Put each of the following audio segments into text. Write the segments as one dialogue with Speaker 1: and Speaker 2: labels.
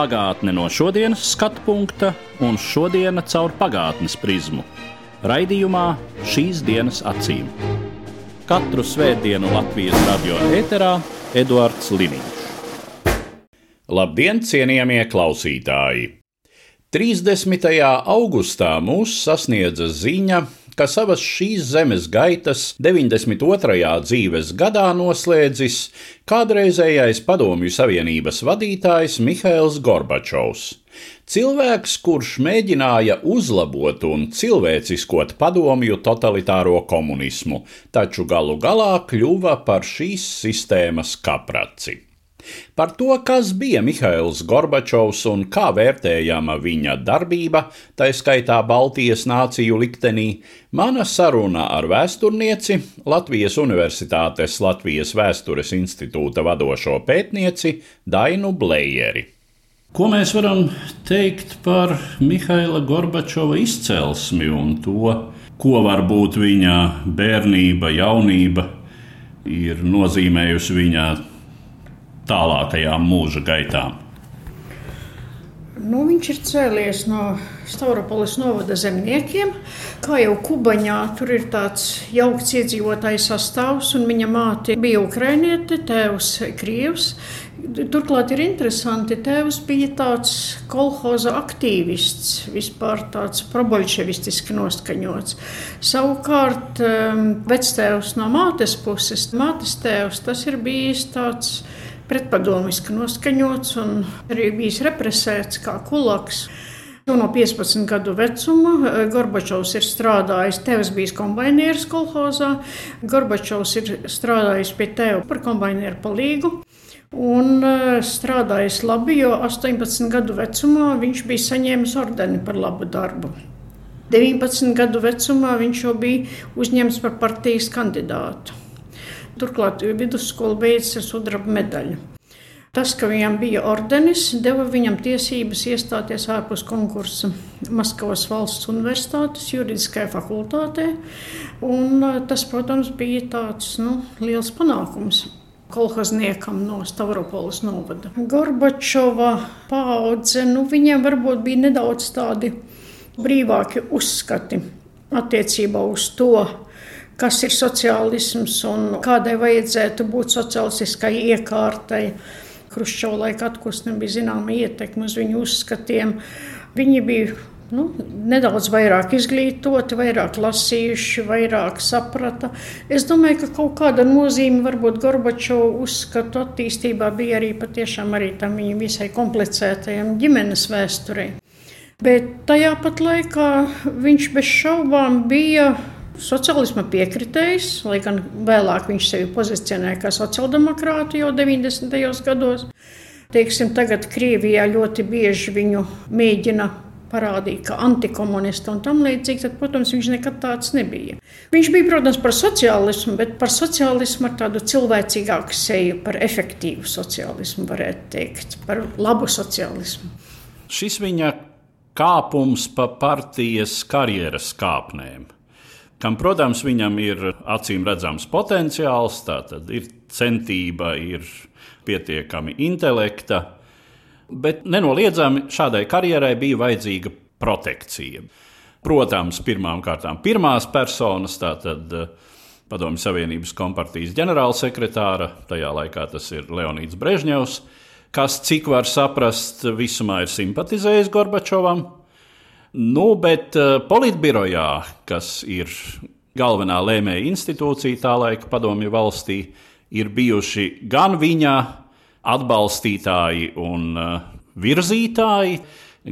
Speaker 1: Pagātne no šodienas skatu punkta un šodienas caur pagātnes prizmu. Raidījumā šīs dienas acīm. Katru svētdienu Latvijas radio eterā Eduards Liniņš. Labdien, cienījamie klausītāji! 30. augustā mūs sasniedza ziņa, ka savas šīs zemes gaitas 92. dzīves gadā noslēdzis kādreizējais Padomju Savienības vadītājs Mihails Gorbačovs. Cilvēks, kurš mēģināja uzlabot un cilvēciskot padomju totalitāro komunismu, taču galu galā kļuva par šīs sistēmas kapraci. Par to, kas bija Mihails Gorbačovs un kā vērtējama viņa darbība, tā skaitā Baltijas nāciju liktenī, mana saruna ar vēsturnieci, Latvijas Universitātes Latvijas Vēstures institūta vadošo pētnieci Dainu Blējeri. Ko mēs varam teikt par Mihaila Gorbačova izcelsmi un to, ko varbūt viņa bērnība, jaunība ir nozīmējusi viņa tālākajām mūža gaitām?
Speaker 2: Nu, viņš ir cēlies no Stavropolis novada zemniekiem. Kā jau Kubaņā, tur ir tāds jaukts iedzīvotājs sastāvs, un viņa māte bija ukrainiete, tēvs krievs. Turklāt ir interesanti, tēvs bija tāds kolhoza aktīvists, vispār tāds probolševistiski noskaņots. Savukārt, vectēvs no mātes puses, mātes tēvs, tas ir bijis tāds pretpadomiski noskaņots un arī bijis represēts kā kulaks. Jau no 15 gadu vecuma Gorbačovs ir strādājis, tēvs bijis kombainieris kolhozā, Gorbačovs ir strādājis pie tēva par kombainieru palīgu. Un strādājis labi, jo 18 gadu vecumā viņš bija saņēmis ordeni par labu darbu. 19 gadu vecumā viņš jau bija uzņemts par partijas kandidātu. Turklāt vidusskola beidzas ar sudraba medaļu. Tas, ka viņam bija ordenis, deva viņam tiesības iestāties ārpus konkursa Maskavas valsts universitātes juridiskajā fakultātē. Un tas, protams, bija tāds nu, liels panākums kolhozniekam no Stavropolis novada. Gorbačova paudze, nu, viņiem varbūt bija nedaudz tādi brīvāki uzskati attiecībā uz to, kas ir sociālisms un kādai vajadzētu būt sociālistiskai iekārtai. Kruščova laika atpūstam bija zināma ietekme uz viņu uzskatiem. Viņi bija nu, nedaudz vairāk izglītoti, vairāk lasījuši, vairāk saprata. Es domāju, ka kaut kāda nozīme varbūt Gorbačova uzskatu attīstībā bija arī patiešām arī tam viņa visai komplicētajam ģimenes vēsturei. Bet tajā pat laikā viņš bez šaubām bija sociālisma piekritējs, lai gan vēlāk viņš sevi pozicionēja kā sociāldemokrātu jau 90. gados. Teiksim, tagad Krievijā ļoti bieži viņu mēģina parādīt, ka antikomunisti un tam līdzīgi, tad, protams, viņš nekad tāds nebija. Viņš bija, protams, par sociālismu, bet par sociālismu ar tādu cilvēcīgāku seju, par efektīvu sociālismu, varētu teikt, par labu sociālismu.
Speaker 1: Šis viņa kāpums pa partijas karjeras kāpnēm kam, protams, viņam ir acīm redzams potenciāls, tātad ir centība, ir pietiekami intelekta, bet nenoliedzami šādai karjerai bija vajadzīga protekcija. Protams, pirmām kārtām pirmās personas, tātad eh, Padomju Savienības kompartijas ģenerālsekretāra, tajā laikā tas ir Leonīds Brežņevs, kas, cik var saprast, visumā ir simpatizējis Gorbačovam, Nu, bet uh, politbirojā, kas ir galvenā lēmēja institūcija tā laika padomju valstī, ir bijuši gan viņa atbalstītāji un uh, virzītāji,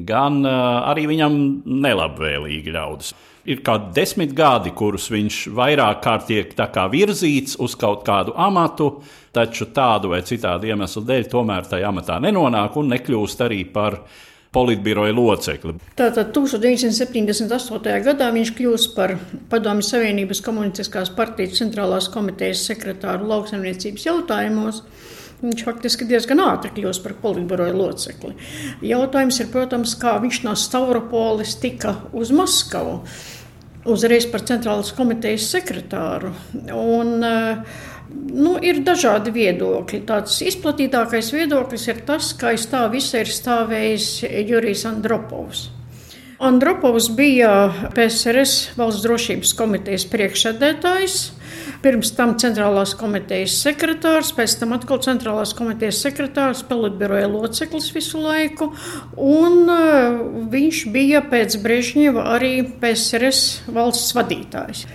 Speaker 1: gan uh, arī viņam nelabvēlīgi ļaudis. Ir kādi desmit gadi, kurus viņš vairāk kārt tiek virzīts uz kaut kādu amatu, taču tādu vai citādu iemeslu dēļ tomēr tajā amatā nenonāk un nekļūst arī par politbiroja locekli.
Speaker 2: Tātad 1978. gadā viņš kļūst par Padomju Savienības komunistiskās partijas centrālās komitejas sekretāru lauksaimniecības jautājumos. Viņš faktiski diezgan ātri kļūst par politbiroja locekli. Jautājums ir, protams, kā viņš no Stavropolis tika uz Maskavu, uzreiz par centrālās komitejas sekretāru. Un, uh, Nu, ir dažādi viedokļi. Tāds izplatītākais viedoklis ir tas, ka aiz tā visa ir stāvējis Jurijs Andropovs. Andropovs bija PSRS valsts drošības komitejas priekšsēdētājs, pirms tam centrālās komitejas sekretārs, pēc tam atkal centrālās komitejas sekretārs, pelotbiroja loceklis visu laiku, un uh, viņš bija pēc Brežņeva arī PSRS valsts vadītājs.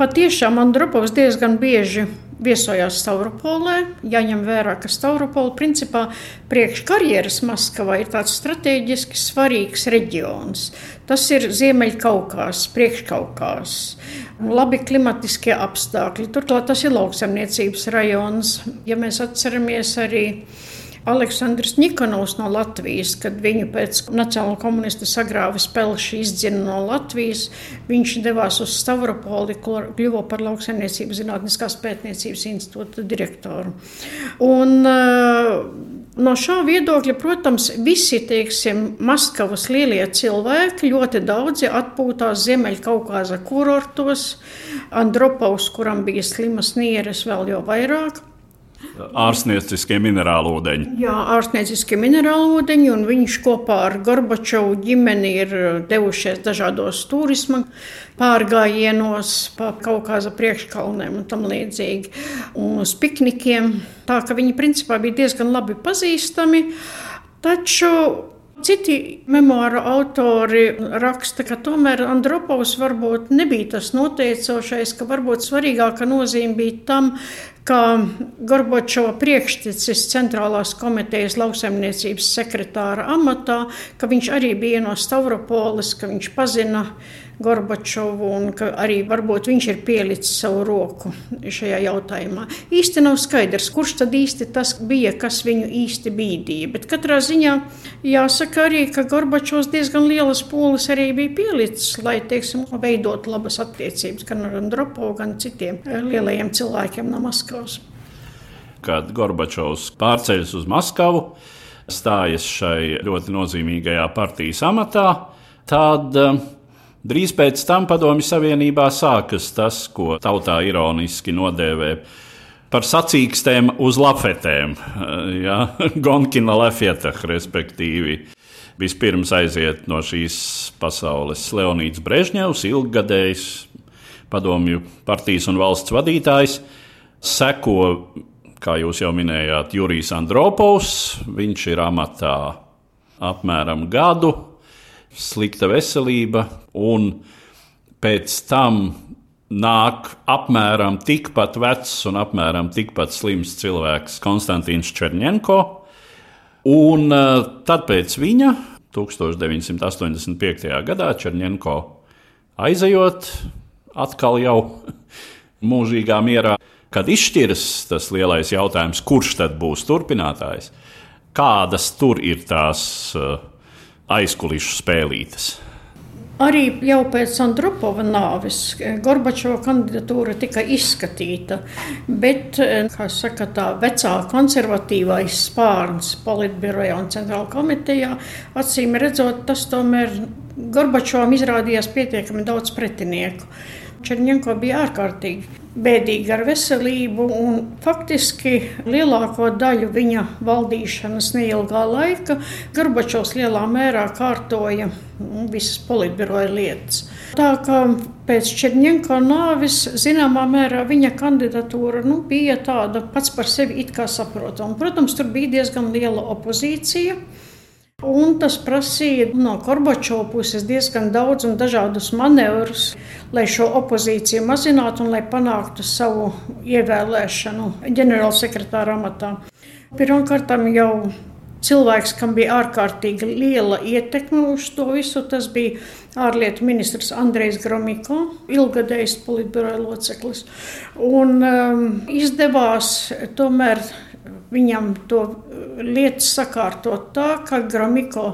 Speaker 2: Patiešām Andropovs diezgan bieži viesojās Stavropolē. Jāņem vērā, ka Stavropola principā priekškarjeras Maskavā ir tāds strateģiski svarīgs reģions. Tas ir Ziemeļkaukās, priekškaukās. Labi klimatiskie apstākļi. Turklāt tas ir lauksaimniecības rajons. Ja mēs atceramies arī Aleksandrs Nikonovs no Latvijas, kad viņu pēc Nacionālo komunistu sagrāva spēlši izdzina no Latvijas, viņš devās uz Stavropoli, kur kļuva par lauksaimniecības zinātniskās pētniecības institūta direktoru. Un, uh, No šā viedokļa, protams, visi teiksim, Maskavas lielie cilvēki ļoti daudzi atpūtās Ziemeļkaukāza kurortos. Andropovs, kuram bija slimas nieres, vēl jau vairāk.
Speaker 1: Ārstnieciskie minerālūdeņi.
Speaker 2: Jā, ārstnieciskie minerālūdeņi, un viņš kopā ar Gorbačovu ģimeni ir devušies dažādos turisma pārgājienos, pa Kaukāza priekškalnēm un tam līdzīgi, un uz piknikiem. Tā ka viņi principā bija diezgan labi pazīstami. Taču Citi memoāru autori raksta, ka tomēr Andropovs varbūt nebija tas noteicošais, ka varbūt svarīgāka nozīme bija tam, ka Gorbačova priekštecis centrālās komitejas lauksaimniecības sekretāra amatā, ka viņš arī bija no Stavropolis, ka viņš pazina Gorbačovu un ka arī varbūt viņš ir pielicis savu roku šajā jautājumā. Īsti nav skaidrs, kurš tad īsti tas bija, kas viņu īsti bīdīja. Bet katrā ziņā jāsaka arī, ka Gorbačovs diezgan lielas pūles arī bija pielicis, lai, teiksim, veidot labas attiecības gan ar Andropovu, gan citiem lielajiem cilvēkiem no Maskavas.
Speaker 1: Kad Gorbačovs pārceļas uz Maskavu, stājas šai ļoti nozīmīgajā partijas amatā, tad uh, Drīz pēc tam Padomju Savienībā sākas tas, ko tautā ironiski nodēvē par sacīkstēm uz lafetēm, ja? Gonkina lefietah, respektīvi. Vispirms aiziet no šīs pasaules Leonīds Brežņevs, ilggadējs padomju partijas un valsts vadītājs, seko, kā jūs jau minējāt, Jurijs Andropovs. Viņš ir amatā apmēram gadu, slikta veselība, un pēc tam nāk apmēram tikpat vecs un apmēram tikpat slims cilvēks Konstantīns Černienko. Un uh, tad pēc viņa 1985. gadā Černienko aizejot atkal jau mūžīgā mierā, kad izšķiras tas lielais jautājums, kurš tad būs turpinātājs, kādas tur ir tās uh, aizkulisku spēlītes.
Speaker 2: Arī jau pēc Andropova nāves Gorbačova kandidatūra tika izskatīta, bet, kā saka, tā vecā konservatīvais spārns politbirojā un centrāla komitejā, acīm redzot, tas tomēr Gorbačovam izrādījās pietiekami daudz pretinieku. Černienko bija ārkārtīgi bēdīgi ar veselību, un faktiski lielāko daļu viņa valdīšanas neilgā laika Gorbačovs lielā mērā kārtoja visas politbiroja lietas. Tā kā pēc Černienko nāves, zināmā mērā viņa kandidatūra nu, bija tāda pats par sevi it kā saprotama. Protams, tur bija diezgan liela opozīcija. Un tas prasīja no Gorbačova puses diezgan daudz un dažādus manevrus, lai šo opozīciju mazinātu un lai panāktu savu ievēlēšanu ģenerālsekretāra amatā. Pirmkārt, jau cilvēks, kam bija ārkārtīgi liela ietekme uz to visu, tas bija ārlietu ministrs Andrejs Gromiko, ilgadējs politbiroja loceklis. Un um, izdevās tomēr Viņam to lietu sakārtot tā, ka Gromiko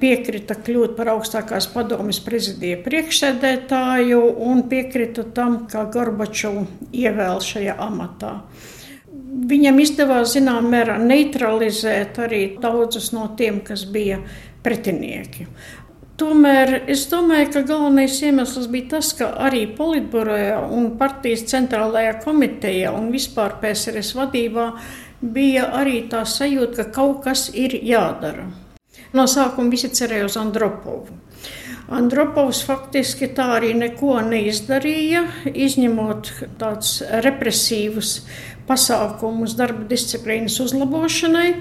Speaker 2: piekrita kļūt par augstākās padomjas prezidija priekšsēdētāju un piekrita tam, ka Gorbačovu ievēl šajā amatā. Viņam izdevās zināmā mērā neutralizēt arī daudzus no tiem, kas bija pretinieki. Tomēr es domāju, ka galvenais iemesls bija tas, ka arī Politburojā un partijas centrālajā komitejā un vispār PSRS vadībā bija arī tā sajūta, ka kaut kas ir jādara. No sākuma visi cerēja uz Andropovu. Andropovs faktiski tā arī neko neizdarīja, izņemot tādus represīvus pasākumus darba disciplīnas uzlabošanai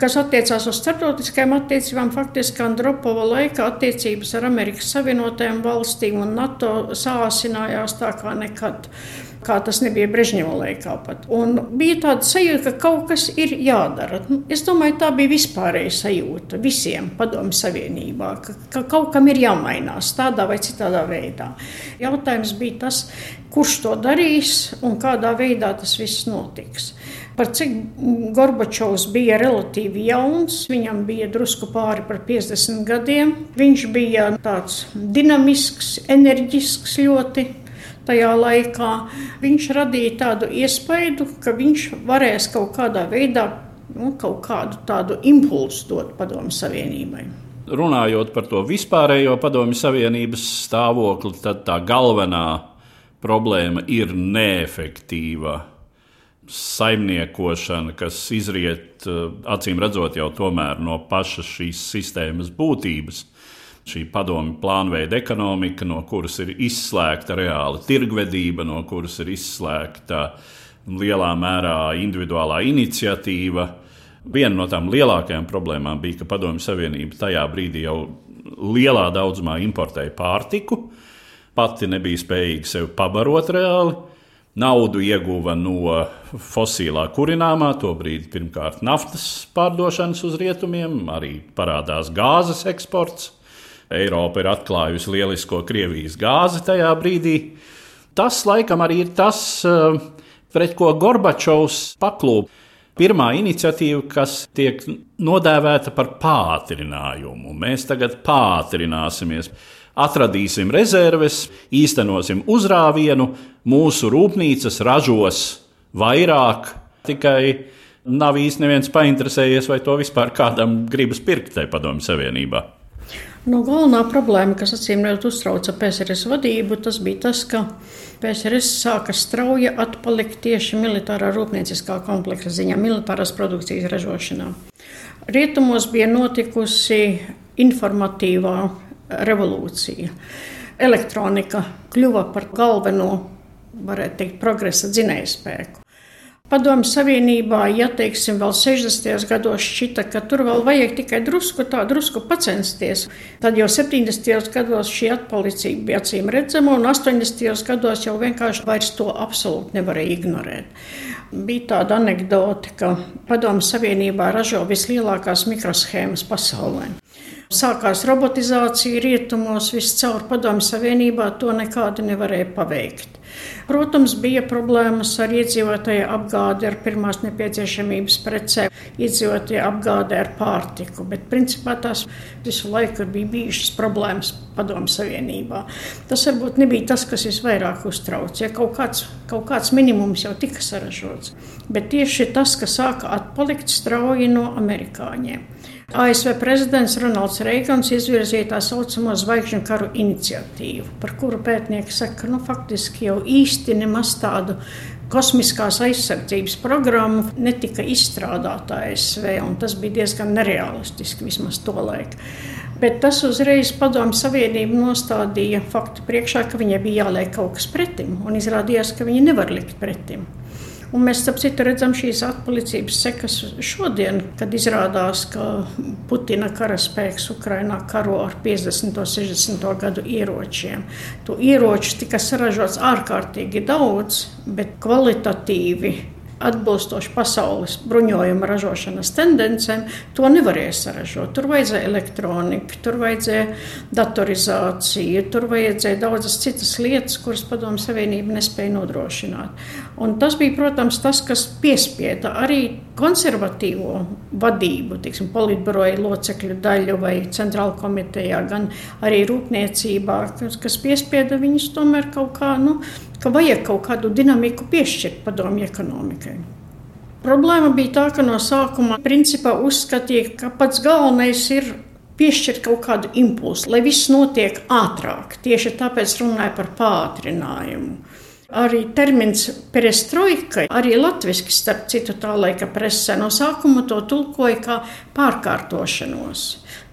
Speaker 2: kas attiecās uz starptautiskajām attiecībām, faktiski Andropova laika attiecības ar Amerikas Savienotajām valstīm un NATO sāsinājās tā kā nekad. Kā tas nebija Brežņeva laikā. Pat. Un bija tāda sajūta, ka kaut kas ir jādara. Nu, es domāju, tā bija vispārēja sajūta visiem Padomju Savienībā, ka, ka kaut kam ir jāmainās tādā vai citādā veidā. Jautājums bija tas, kurš to darīs un kādā veidā tas viss notiks par cik Gorbačovs bija relatīvi jauns. Viņam bija drusku pāri par 50 gadiem. Viņš bija tāds dinamisks, enerģisks ļoti. Tajā laikā viņš radīja tādu iespaidu, ka viņš varēs kaut kādā veidā nu, kaut kādu tādu impulsu dot Padomu Savienībai.
Speaker 1: Runājot par to vispārējo Padomu Savienības stāvokli, tad tā galvenā problēma ir neefektīva saimniekošana, kas izriet eh, acīm redzot jau tomēr no pašas šīs sistēmas būtības. Šī padomju plānveida ekonomika, no kuras ir izslēgta reāla tirgvedība, no kuras ir izslēgta lielā mērā individuālā iniciatīva. Viena no tām lielākajām problēmām bija, ka Padomju Savienība tajā brīdī jau lielā daudzumā importēja pārtiku, pati nebija spējīga sevi pabarot reāli Naudu ieguva no fosilā kurināmā, tobrīd pirmkārt naftas pārdošanas uz rietumiem, arī parādās gāzes eksports. Eiropa ir atklājusi lielisko Krievijas gāzi tajā brīdī. Tas laikam arī ir tas, eh, pret ko Gorbačovs paklūp. Pirmā iniciatīva, kas tiek nodēvēta par pātrinājumu. Mēs tagad pātrināsimies atradīsim rezerves, īstenosim uzrāvienu, mūsu rūpnīcas ražos vairāk, tikai nav īsti neviens painteresējies, vai to vispār kādam gribas pirkt tajā padomju savienībā.
Speaker 2: No galvenā problēma, kas acīm redzot uztrauca PSRS vadību, tas bija tas, ka PSRS sāka strauji atpalikt tieši militārā rūpnieciskā kompleksa ziņā, militārās produkcijas ražošanā. Rietumos bija notikusi informatīvā revolūcija. Elektronika kļuva par galveno, varētu teikt, progresa dzinējspēku. Padomju Savienībā, ja teiksim, vēl 60. gados šķita, ka tur vēl vajag tikai drusku tā, drusku pacensties, tad jau 70. gados šī atpalicība bija acīm redzama, un 80. gados jau vienkārši vairs to absolūti nevarēja ignorēt. Bija tāda anekdote, ka Padomju Savienībā ražo vislielākās mikroshēmas pasaulē. Sākās robotizācija rietumos, viscaur padomju savienībā to nekādi nevarēja paveikt. Protams, bija problēmas ar iedzīvotāju apgādi ar pirmās nepieciešamības precēm, iedzīvotāju apgādi ar pārtiku, bet principā tās visu laiku bija bijušas problēmas padomju savienībā. Tas varbūt nebija tas, kas visvairāk uztrauc, ja kaut kāds, kaut kāds minimums jau tika saražots, bet tieši tas, ka sāka atpalikt strauji no amerikāņiem. ASV prezidents Ronalds Reigans izvirzīja tā saucamo zvaigžņu karu iniciatīvu, par kuru pētnieki saka, ka nu, faktiski jau īsti nemaz tādu kosmiskās aizsardzības programmu netika izstrādāta ASV, un tas bija diezgan nereālistiski vismaz to laiku. Bet tas uzreiz Padomju Savienību nostādīja faktu priekšā, ka viņai bija jāliek kaut kas pretim, un izrādījās, ka viņi nevar likt pretim. Un mēs, ap citu, redzam šīs atpalicības sekas šodien, kad izrādās, ka Putina karaspēks Ukrainā karo ar 50. un 60. gadu ieročiem. To ieroču tika saražots ārkārtīgi daudz, bet kvalitatīvi atbilstoši pasaules bruņojuma ražošanas tendencēm, to nevarēja saražot. Tur vajadzēja elektroniku, tur vajadzēja datorizāciju, tur vajadzēja daudzas citas lietas, kuras Padomu Savienība nespēja nodrošināt. Un tas bija, protams, tas, kas piespieda arī konservatīvo vadību, tiksim, politbiroja locekļu daļu vai centrāla komitejā, gan arī rūpniecībā, kas, kas piespieda viņus tomēr kaut kā. Nu, ka vajag kaut kādu dinamiku piešķirt padomju ekonomikai. Problēma bija tā, ka no sākuma principā uzskatīja, ka pats galvenais ir piešķirt kaut kādu impulsu, lai viss notiek ātrāk. Tieši tāpēc runāja par pātrinājumu. Arī termins perestroika, arī latviešu, starp citu, tā laika presē no sākuma to tulkoja kā pārkārtošanos.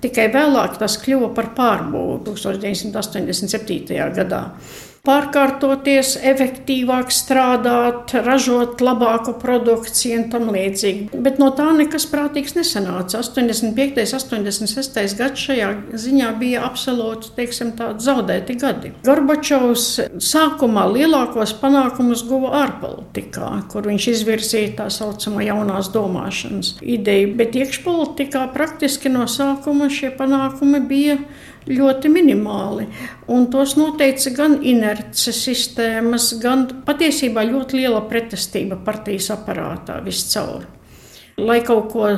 Speaker 2: Tikai vēlāk tas kļuva par pārbūvi 1987. gadā pārkārtoties, efektīvāk strādāt, ražot labāku produkciju un tam līdzīgi. Bet no tā nekas prātīgs nesanāca. 85. un 86. gads šajā ziņā bija absolūti teiksim, zaudēti gadi. Gorbačovs sākumā lielākos panākumus guva ārpolitikā, kur viņš izvirzīja tā saucamo jaunās domāšanas ideju, bet iekšpolitikā praktiski no sākuma šie panākumi bija ļoti minimāli. Un tos noteica gan inerces sistēmas, gan patiesībā ļoti liela pretestība partijas aparātā viscaur. Lai kaut ko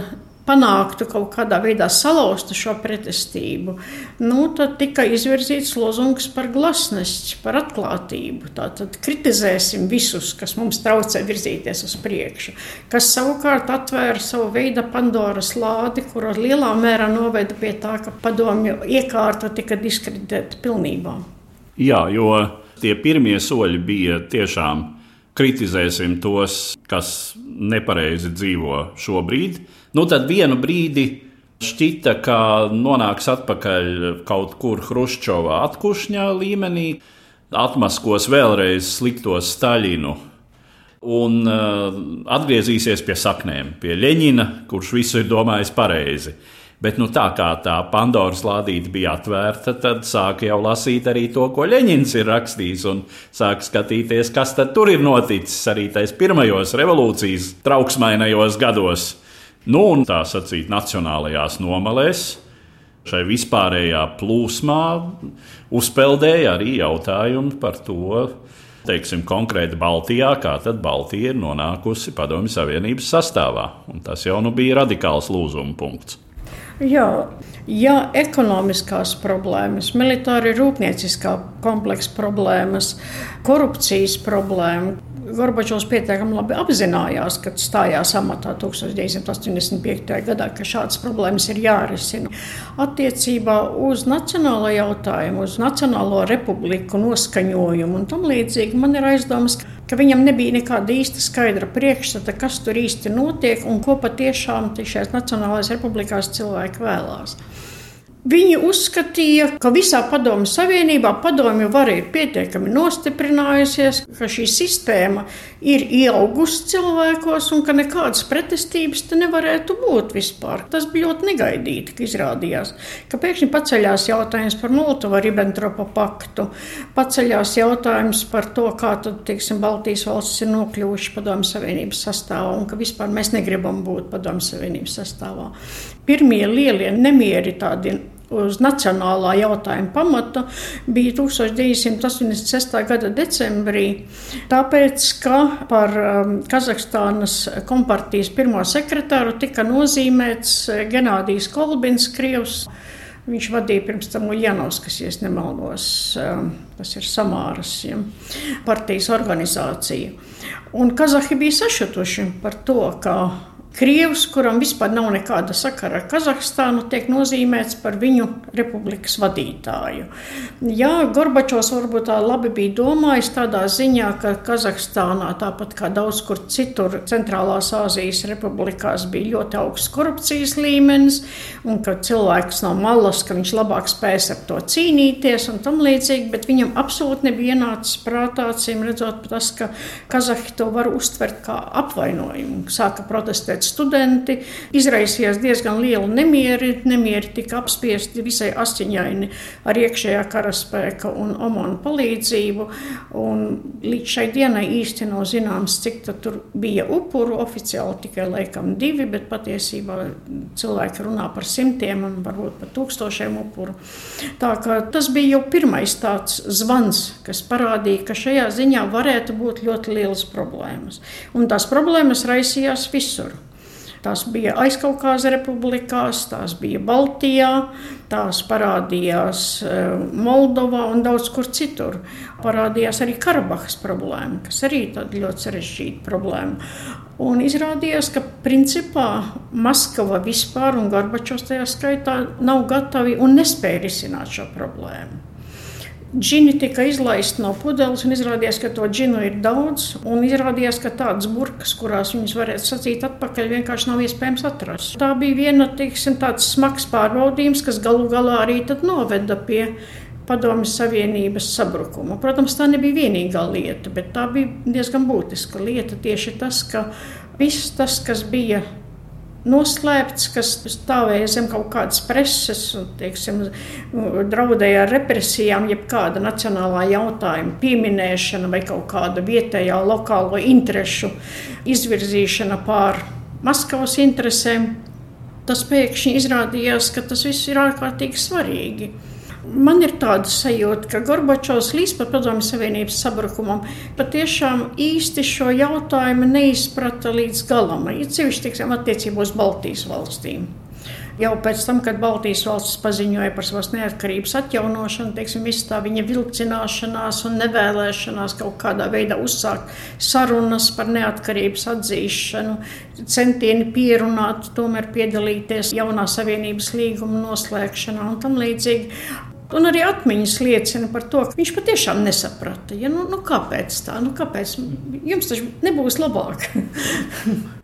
Speaker 2: panāktu kaut kādā veidā salauzt šo pretestību, nu, tad tika izvirzīts lozungs par glasnesci, par atklātību. Tātad kritizēsim visus, kas mums traucē virzīties uz priekšu, kas savukārt atvēra savu veidu Pandoras lādi, kura lielā mērā noveda pie tā, ka padomju iekārta tika diskreditēta pilnībā.
Speaker 1: Jā, jo tie pirmie soļi bija tiešām kritizēsim tos, kas nepareizi dzīvo šobrīd Nu, tad vienu brīdi šķita, ka nonāks atpakaļ kaut kur Hruščovā atkušņā līmenī, atmaskos vēlreiz slikto Staļinu un uh, atgriezīsies pie saknēm, pie Leņķina, kurš visu ir domājis pareizi. Bet nu, tā kā tā Pandoras lādīte bija atvērta, tad sāka jau lasīt arī to, ko Leņķins ir rakstījis, un sāka skatīties, kas tur ir noticis arī tajos pirmajos revolūcijas trauksmainajos gados. Nu, un tā sacīt, nacionālajās nomalēs šai vispārējā plūsmā uzpeldēja arī jautājumi par to, teiksim, konkrēti Baltijā, kā tad Baltija ir nonākusi Padomju Savienības sastāvā. Un tas jau nu bija radikāls lūzuma punkts.
Speaker 2: Jā, ja ekonomiskās problēmas, militāri rūpnieciskā kompleksa problēmas, korupcijas problēma, Gorbačovs pietiekami labi apzinājās, kad stājās amatā 1985. gadā, ka šādas problēmas ir jārisina. Attiecībā uz nacionālo jautājumu, uz Nacionālo republiku noskaņojumu un tam līdzīgi man ir aizdomas, ka viņam nebija nekāda īsta skaidra priekšstata, kas tur īsti notiek un ko patiešām šajās Nacionālajās republikās cilvēki vēlās. Viņi uzskatīja, ka visā Padomju Savienībā padomju vara ir pietiekami nostiprinājusies, ka šī sistēma ir ieaugusi cilvēkos un ka nekādas pretestības te nevarētu būt vispār. Tas bija ļoti negaidīti, ka izrādījās, ka pēkšņi paceļās jautājums par Molotova-Ribbentropa paktu, paceļās jautājums par to, kā tad, teiksim, Baltijas valstis ir nokļuvuši Padomju Savienības sastāvā un ka vispār mēs negribam būt Padomju Savienības sastāvā pirmie lielie nemieri tādi uz nacionālā jautājuma pamata bija 1986. gada decembrī, tāpēc, ka par um, Kazahstānas kompartijas pirmo sekretāru tika nozīmēts Genādijs Kolbins, Krievs. Viņš vadīja pirms tam Ujanovskas, ja nemaldos, um, tas ir Samāras ja, partijas organizācija. Un Kazahi bija sašutuši par to, ka Krievs, kuram vispār nav nekāda sakara ar Kazahstānu, tiek nozīmēts par viņu republikas vadītāju. Jā, Gorbačovs varbūt tā labi bija domājis tādā ziņā, ka Kazahstānā, tāpat kā daudz kur citur, Centrālās Āzijas republikās bija ļoti augsts korupcijas līmenis, un ka cilvēks no malas, ka viņš labāk spēs ar to cīnīties un tam līdzīgi, bet viņam absolūti nebija ienācis prātā, cīm redzot, tas, ka Kazahi to var uztvert kā apvainojumu, sāka protestēt studenti. Izraisījās diezgan liela nemieri, nemieri tika apspiesti visai asiņaini ar iekšējā karaspēka un omonu palīdzību. Un līdz šai dienai īsti nav zināms, cik tur bija upuru, oficiāli tikai laikam divi, bet patiesībā cilvēki runā par simtiem un varbūt pat tūkstošiem upuru. Tā kā tas bija jau pirmais tāds zvans, kas parādīja, ka šajā ziņā varētu būt ļoti lielas problēmas. Un tās problēmas raisījās visur. Tās bija aizkaukās republikās, tās bija Baltijā, tās parādījās eh, Moldovā un daudz kur citur. Parādījās arī Karabahas problēma, kas arī ir ļoti sarežģīta problēma. Un izrādījās, ka principā Maskava vispār un Gorbačovs tajā skaitā nav gatavi un nespēja risināt šo problēmu. Džini tika izlaisti no pudeles, un izrādījās, ka to džinu ir daudz. Izrādījās, ka tādas burkas, kurās viņas varētu sacīt atpakaļ, vienkārši nav iespējams atrast. Tā bija viena teiksim, tāds smags pārbaudījums, kas galu galā arī noveda pie Padomju Savienības sabrukuma. Protams, tā nebija vienīgā lieta, bet tā bija diezgan būtiska lieta. Tieši tas, ka viss tas, kas bija noslēpts, kas stāvēja zem kaut kādas preses un teiksim, draudēja ar represijām, jebkāda nacionālā jautājuma pieminēšana vai kaut kāda vietējā lokālo interešu izvirzīšana pār Maskavas interesēm. Tas pēkšņi izrādījās, ka tas viss ir ārkārtīgi svarīgi. Man ir tāda sajūta, ka Gorbačovs līdz pat Padomju Savienības sabrukumam patiešām īsti šo jautājumu neizprata līdz galam. Ir tiksim, attiecībā uz Baltijas valstīm. Jau pēc tam, kad Baltijas valstis paziņoja par savas neatkarības atjaunošanu, teiksim, tā viņa vilcināšanās un nevēlēšanās kaut kādā veidā uzsākt sarunas par neatkarības atzīšanu, centieni pierunāt, tomēr piedalīties jaunā savienības līguma noslēgšanā un tam līdzīgi. Un arī atmiņas liecina par to, ka viņš patiešām nesaprata. Ja, nu, nu, kāpēc tā? Nu, kāpēc? Jums taču nebūs labāk.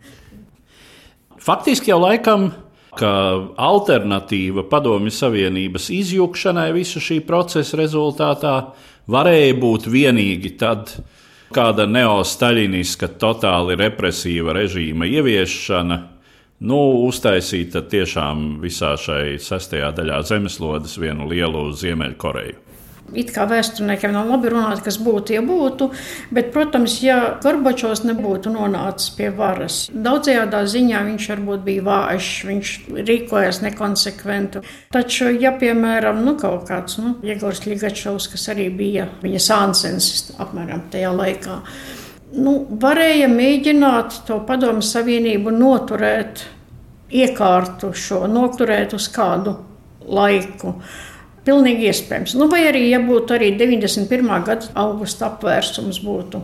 Speaker 1: Faktiski jau laikam, ka alternatīva Padomju Savienības izjukšanai visu šī procesa rezultātā varēja būt vienīgi tad, kāda neostaļiniska, totāli represīva režīma ieviešana nu, uztaisīt tiešām visā šai sestajā daļā zemeslodes vienu lielu Ziemeļkoreju.
Speaker 2: It kā vēsturniekiem nav labi runāt, kas būtu, ja būtu, bet, protams, ja Gorbačovs nebūtu nonācis pie varas, daudzajādā ziņā viņš varbūt bija vājš, viņš rīkojās nekonsekventi. Taču, ja, piemēram, nu, kaut kāds nu, Jēgors Ligačovs, kas arī bija viņa sāncens apmēram tajā laikā, nu, varēja mēģināt to padomu savienību noturēt, iekārtu šo, noturēt uz kādu laiku. Pilnīgi iespējams. Nu, vai arī, ja būtu arī 91. gada augusta apvērsums, būtu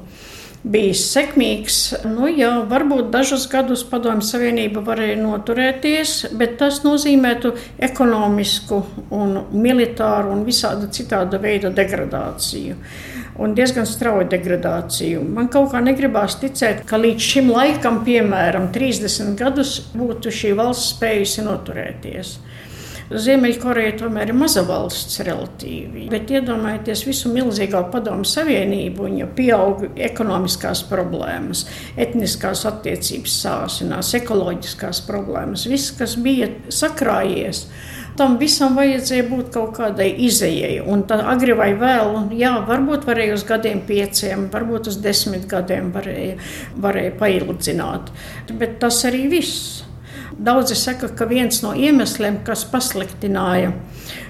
Speaker 2: bijis sekmīgs. Nu, jā, varbūt dažus gadus Padomju Savienība varēja noturēties, bet tas nozīmētu ekonomisku, un militāru un visāda citāda veida degradāciju un diezgan strauju degradāciju. Man kaut kā negribās ticēt, ka līdz šim laikam, piemēram, 30 gadus, būtu šī valsts spējusi noturēties. Ziemeļkoreja tomēr ir maza valsts relatīvi, bet iedomājieties visu milzīgo padomu savienību, un ja pieaug ekonomiskās problēmas, etniskās attiecības sāsinās, ekoloģiskās problēmas, viss, kas bija sakrājies, tam visam vajadzēja būt kaut kādai izējai. Un tā agri vai vēl, jā, varbūt varēja uz gadiem pieciem, varbūt uz desmit gadiem varēja, varēja paildzināt. Bet tas arī viss. Daudzi saka, ka viens no iemesliem, kas pasliktināja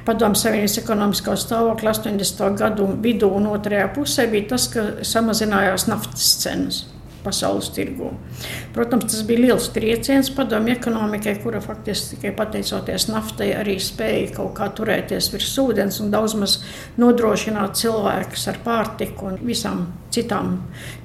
Speaker 2: Padomu Savienības ekonomiskā stāvokļa 80. gadu vidū un otrajā pusē, bija tas, ka samazinājās naftas cenas pasaules tirgū. Protams, tas bija liels trieciens padomju ekonomikai, kura faktiski tikai pateicoties naftai arī spēja kaut kā turēties virs ūdens un daudz maz nodrošināt cilvēkus ar pārtiku un visām citām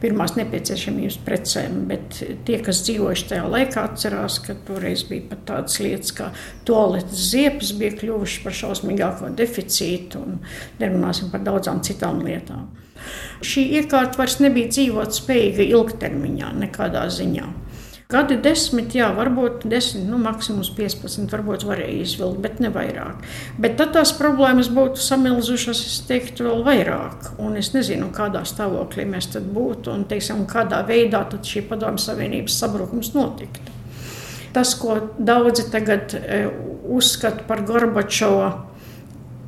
Speaker 2: pirmās nepieciešamības precēm. Bet tie, kas dzīvojuši tajā laikā, atcerās, ka toreiz bija pat tādas lietas kā toaletes ziepes, bija kļuvušas par šausmīgāko deficītu un nerunāsim par daudzām citām lietām. Šī iekārta vairs nebija dzīvot spējīga ilgtermiņā, nekādā ziņā. Gadi desmit, jā, varbūt desmit, nu, maksimums 15, varbūt varēja izvilkt, bet ne vairāk. Bet tad tās problēmas būtu samilzušas, es teiktu, vēl vairāk. Un es nezinu, kādā stāvoklī mēs tad būtu un, teiksim, kādā veidā šī padomju savienības sabrukums notiktu. tas, ko daudzi tagad uzskata par Gorbačova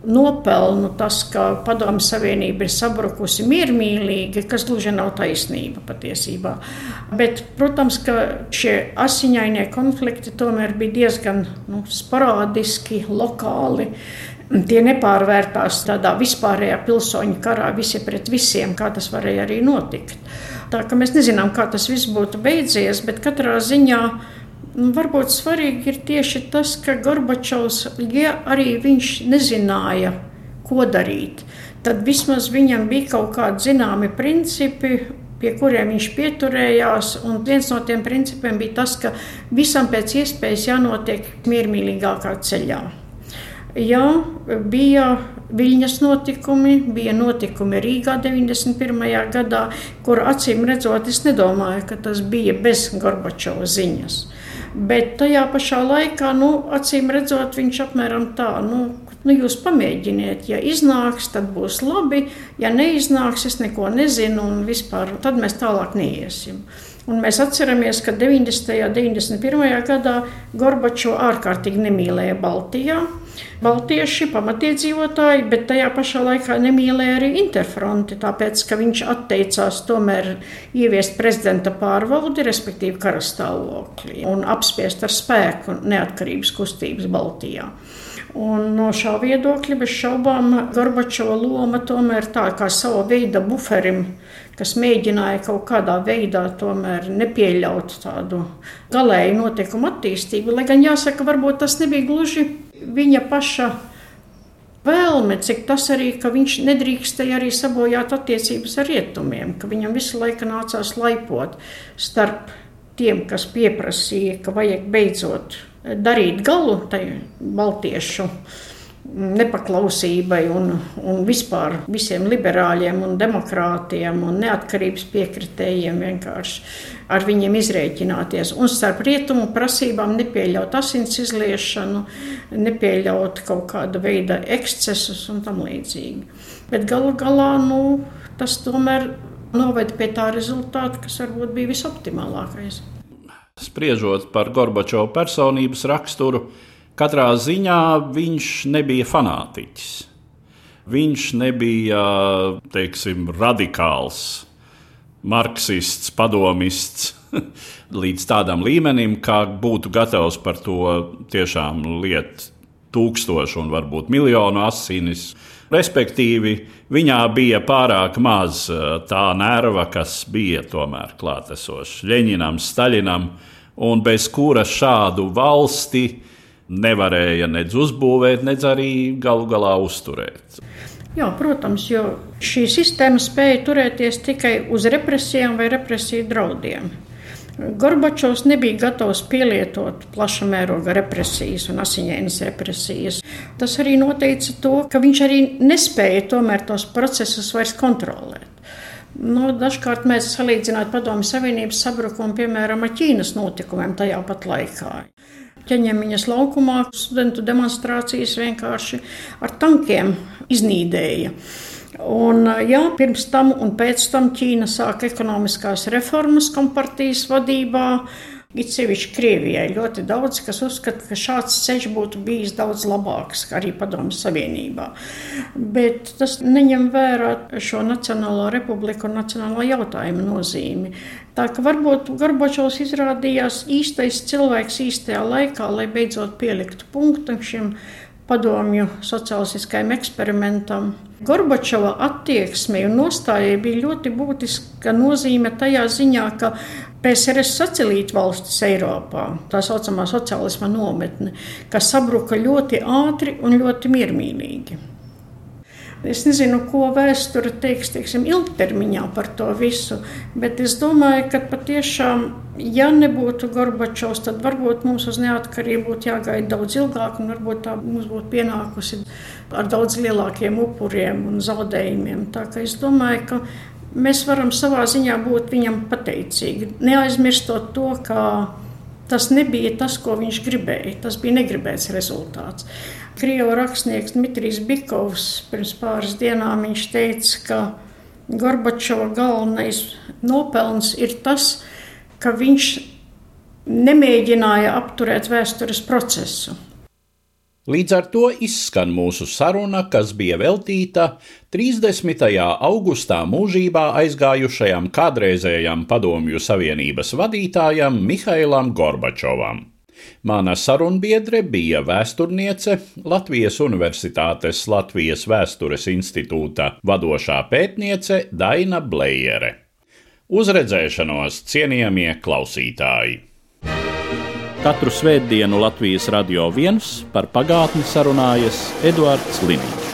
Speaker 2: nopelnu tas, ka Padomju Savienība ir sabrukusi miermīlīgi, kas gluži nav taisnība patiesībā. Bet, protams, ka šie asiņainie konflikti tomēr bija diezgan nu, sporādiski, lokāli. Tie nepārvērtās tādā vispārējā pilsoņu karā, visi pret visiem, kā tas varēja arī notikt. Tā kā mēs nezinām, kā tas viss būtu beidzies, bet katrā ziņā varbūt svarīgi ir tieši tas, ka Gorbačovs, ja arī viņš nezināja, ko darīt, tad vismaz viņam bija kaut kādi zināmi principi, pie kuriem viņš pieturējās. Un viens no tiem principiem bija tas, ka visam pēc iespējas jānotiek miermīlīgākā ceļā. Jā, bija Viļņas notikumi, bija notikumi Rīgā 91. gadā, kur acīm redzot, es nedomāju, ka tas bija bez Gorbačova ziņas. Bet tajā pašā laikā, nu, acīm redzot, viņš apmēram tā, nu, nu, jūs pamēģiniet, ja iznāks, tad būs labi, ja neiznāks, es neko nezinu, un vispār tad mēs tālāk neiesim. Un mēs atceramies, ka 90. un 91. gadā Gorbačo ārkārtīgi nemīlēja Baltijā. Baltieši, pamatiedzīvotāji, bet tajā pašā laikā nemīlēja arī interfronti, tāpēc, ka viņš atteicās tomēr ieviest prezidenta pārvaldi, respektīvi karastāvokli, un apspiest ar spēku neatkarības kustības Baltijā. Un no šā viedokļa bez šaubām Gorbačova loma tomēr tā kā sava veida buferim, kas mēģināja kaut kādā veidā nepieļaut tādu galēju notikumu attīstību. Lai gan jāsaka, varbūt tas nebija gluži viņa paša vēlme, cik tas arī, ka viņš nedrīkstēja arī sabojāt attiecības ar rietumiem, ka viņam visu laiku nācās laipot starp tiem, kas pieprasīja, ka vajag beidzot darīt galu tai baltiešu nepaklausībai un, un vispār visiem liberāļiem un demokrātiem un neatkarības piekritējiem vienkārši ar viņiem izrēķināties. Un starp rietumu prasībām nepieļaut asins izliešanu, nepieļaut kaut kāda veida ekscesus un tam līdzīgi. Bet galu galā nu, tas tomēr noveda pie tā rezultāta, kas varbūt bija visoptimālākais.
Speaker 1: Spriežot par Gorbačovu personības raksturu, katrā ziņā viņš nebija fanātiķis. Viņš nebija teiksim, radikāls, marksists, padomists līdz tādam līmenim, kā būtu gatavs par to tiešām liet tūkstošu un varbūt miljonu asinis. Respektīvi, viņā bija pārāk maz tā nerva, kas bija tomēr klātesoša Ļeņinam, Staļinam, un bez kura šādu valsti nevarēja nedz uzbūvēt, nedz arī galu galā uzturēt.
Speaker 2: Jā, protams, jo šī sistēma spēja turēties tikai uz represijām vai represiju draudiem. Gorbačovs nebija gatavs pielietot plaša mēroga represijas un asiņainas represijas. Tas arī noteica to, ka viņš arī nespēja tomēr tos procesus vairs kontrolēt. Nu, dažkārt mēs salīdzinām Padomju Savienības sabrukumu, piemēram, ar Ķīnas notikumiem tajā pat laikā. Ķeņemiņas laukumā studentu demonstrācijas vienkārši ar tankiem iznīdēja. Un, jā, pirms tam un pēc tam Ķīna sāka ekonomiskās reformas kompartijas vadībā. It sevišķi Krievijai ļoti daudz, kas uzskata, ka šāds ceļš būtu bijis daudz labāks arī Padomju Savienībā. Bet tas neņem vērā šo Nacionālo republiku un nacionālo jautājumu nozīmi. Tā ka varbūt Gorbačovs izrādījās īstais cilvēks īstajā laikā, lai beidzot pieliktu punktu šim padomju sociālistiskajam eksperimentam. Gorbačova attieksme un nostājai bija ļoti būtiska nozīme tajā ziņā, ka PSRS satelīta valstis Eiropā, tā saucamā sociālisma nometne, kas sabruka ļoti ātri un ļoti miermīlīgi. Es nezinu, ko vēsture teiks teiksim, ilgtermiņā par to visu, bet es domāju, ka patiešām, ja nebūtu Gorbačovs, tad varbūt mums uz neatkarību būtu jāgaida daudz ilgāk, un varbūt tā mums būtu pienākusi ar daudz lielākiem upuriem un zaudējumiem. Tā kā es domāju, ka mēs varam savā ziņā būt viņam pateicīgi, neaizmirstot to, ka tas nebija tas, ko viņš gribēja. Tas bija negribēts rezultāts. Krievu rakstnieks Dmitrijs Bikovs pirms pāris dienām teica, ka Gorbačova galvenais nopelns ir tas, ka viņš nemēģināja apturēt vēstures procesu.
Speaker 1: Līdz ar to izskan mūsu saruna, kas bija veltīta 30. augustā mūžībā aizgājušajam kādreizējam Padomju Savienības vadītājam Mihailam Gorbačovam. Mana sarunbiedre bija vēsturniece, Latvijas Universitātes Latvijas Vēstures institūta vadošā pētniece Daina Blējere. Uz redzēšanos, cienījamie klausītāji! Katru svētdienu Latvijas radio viens par pagātni sarunājas Eduards Liniņš.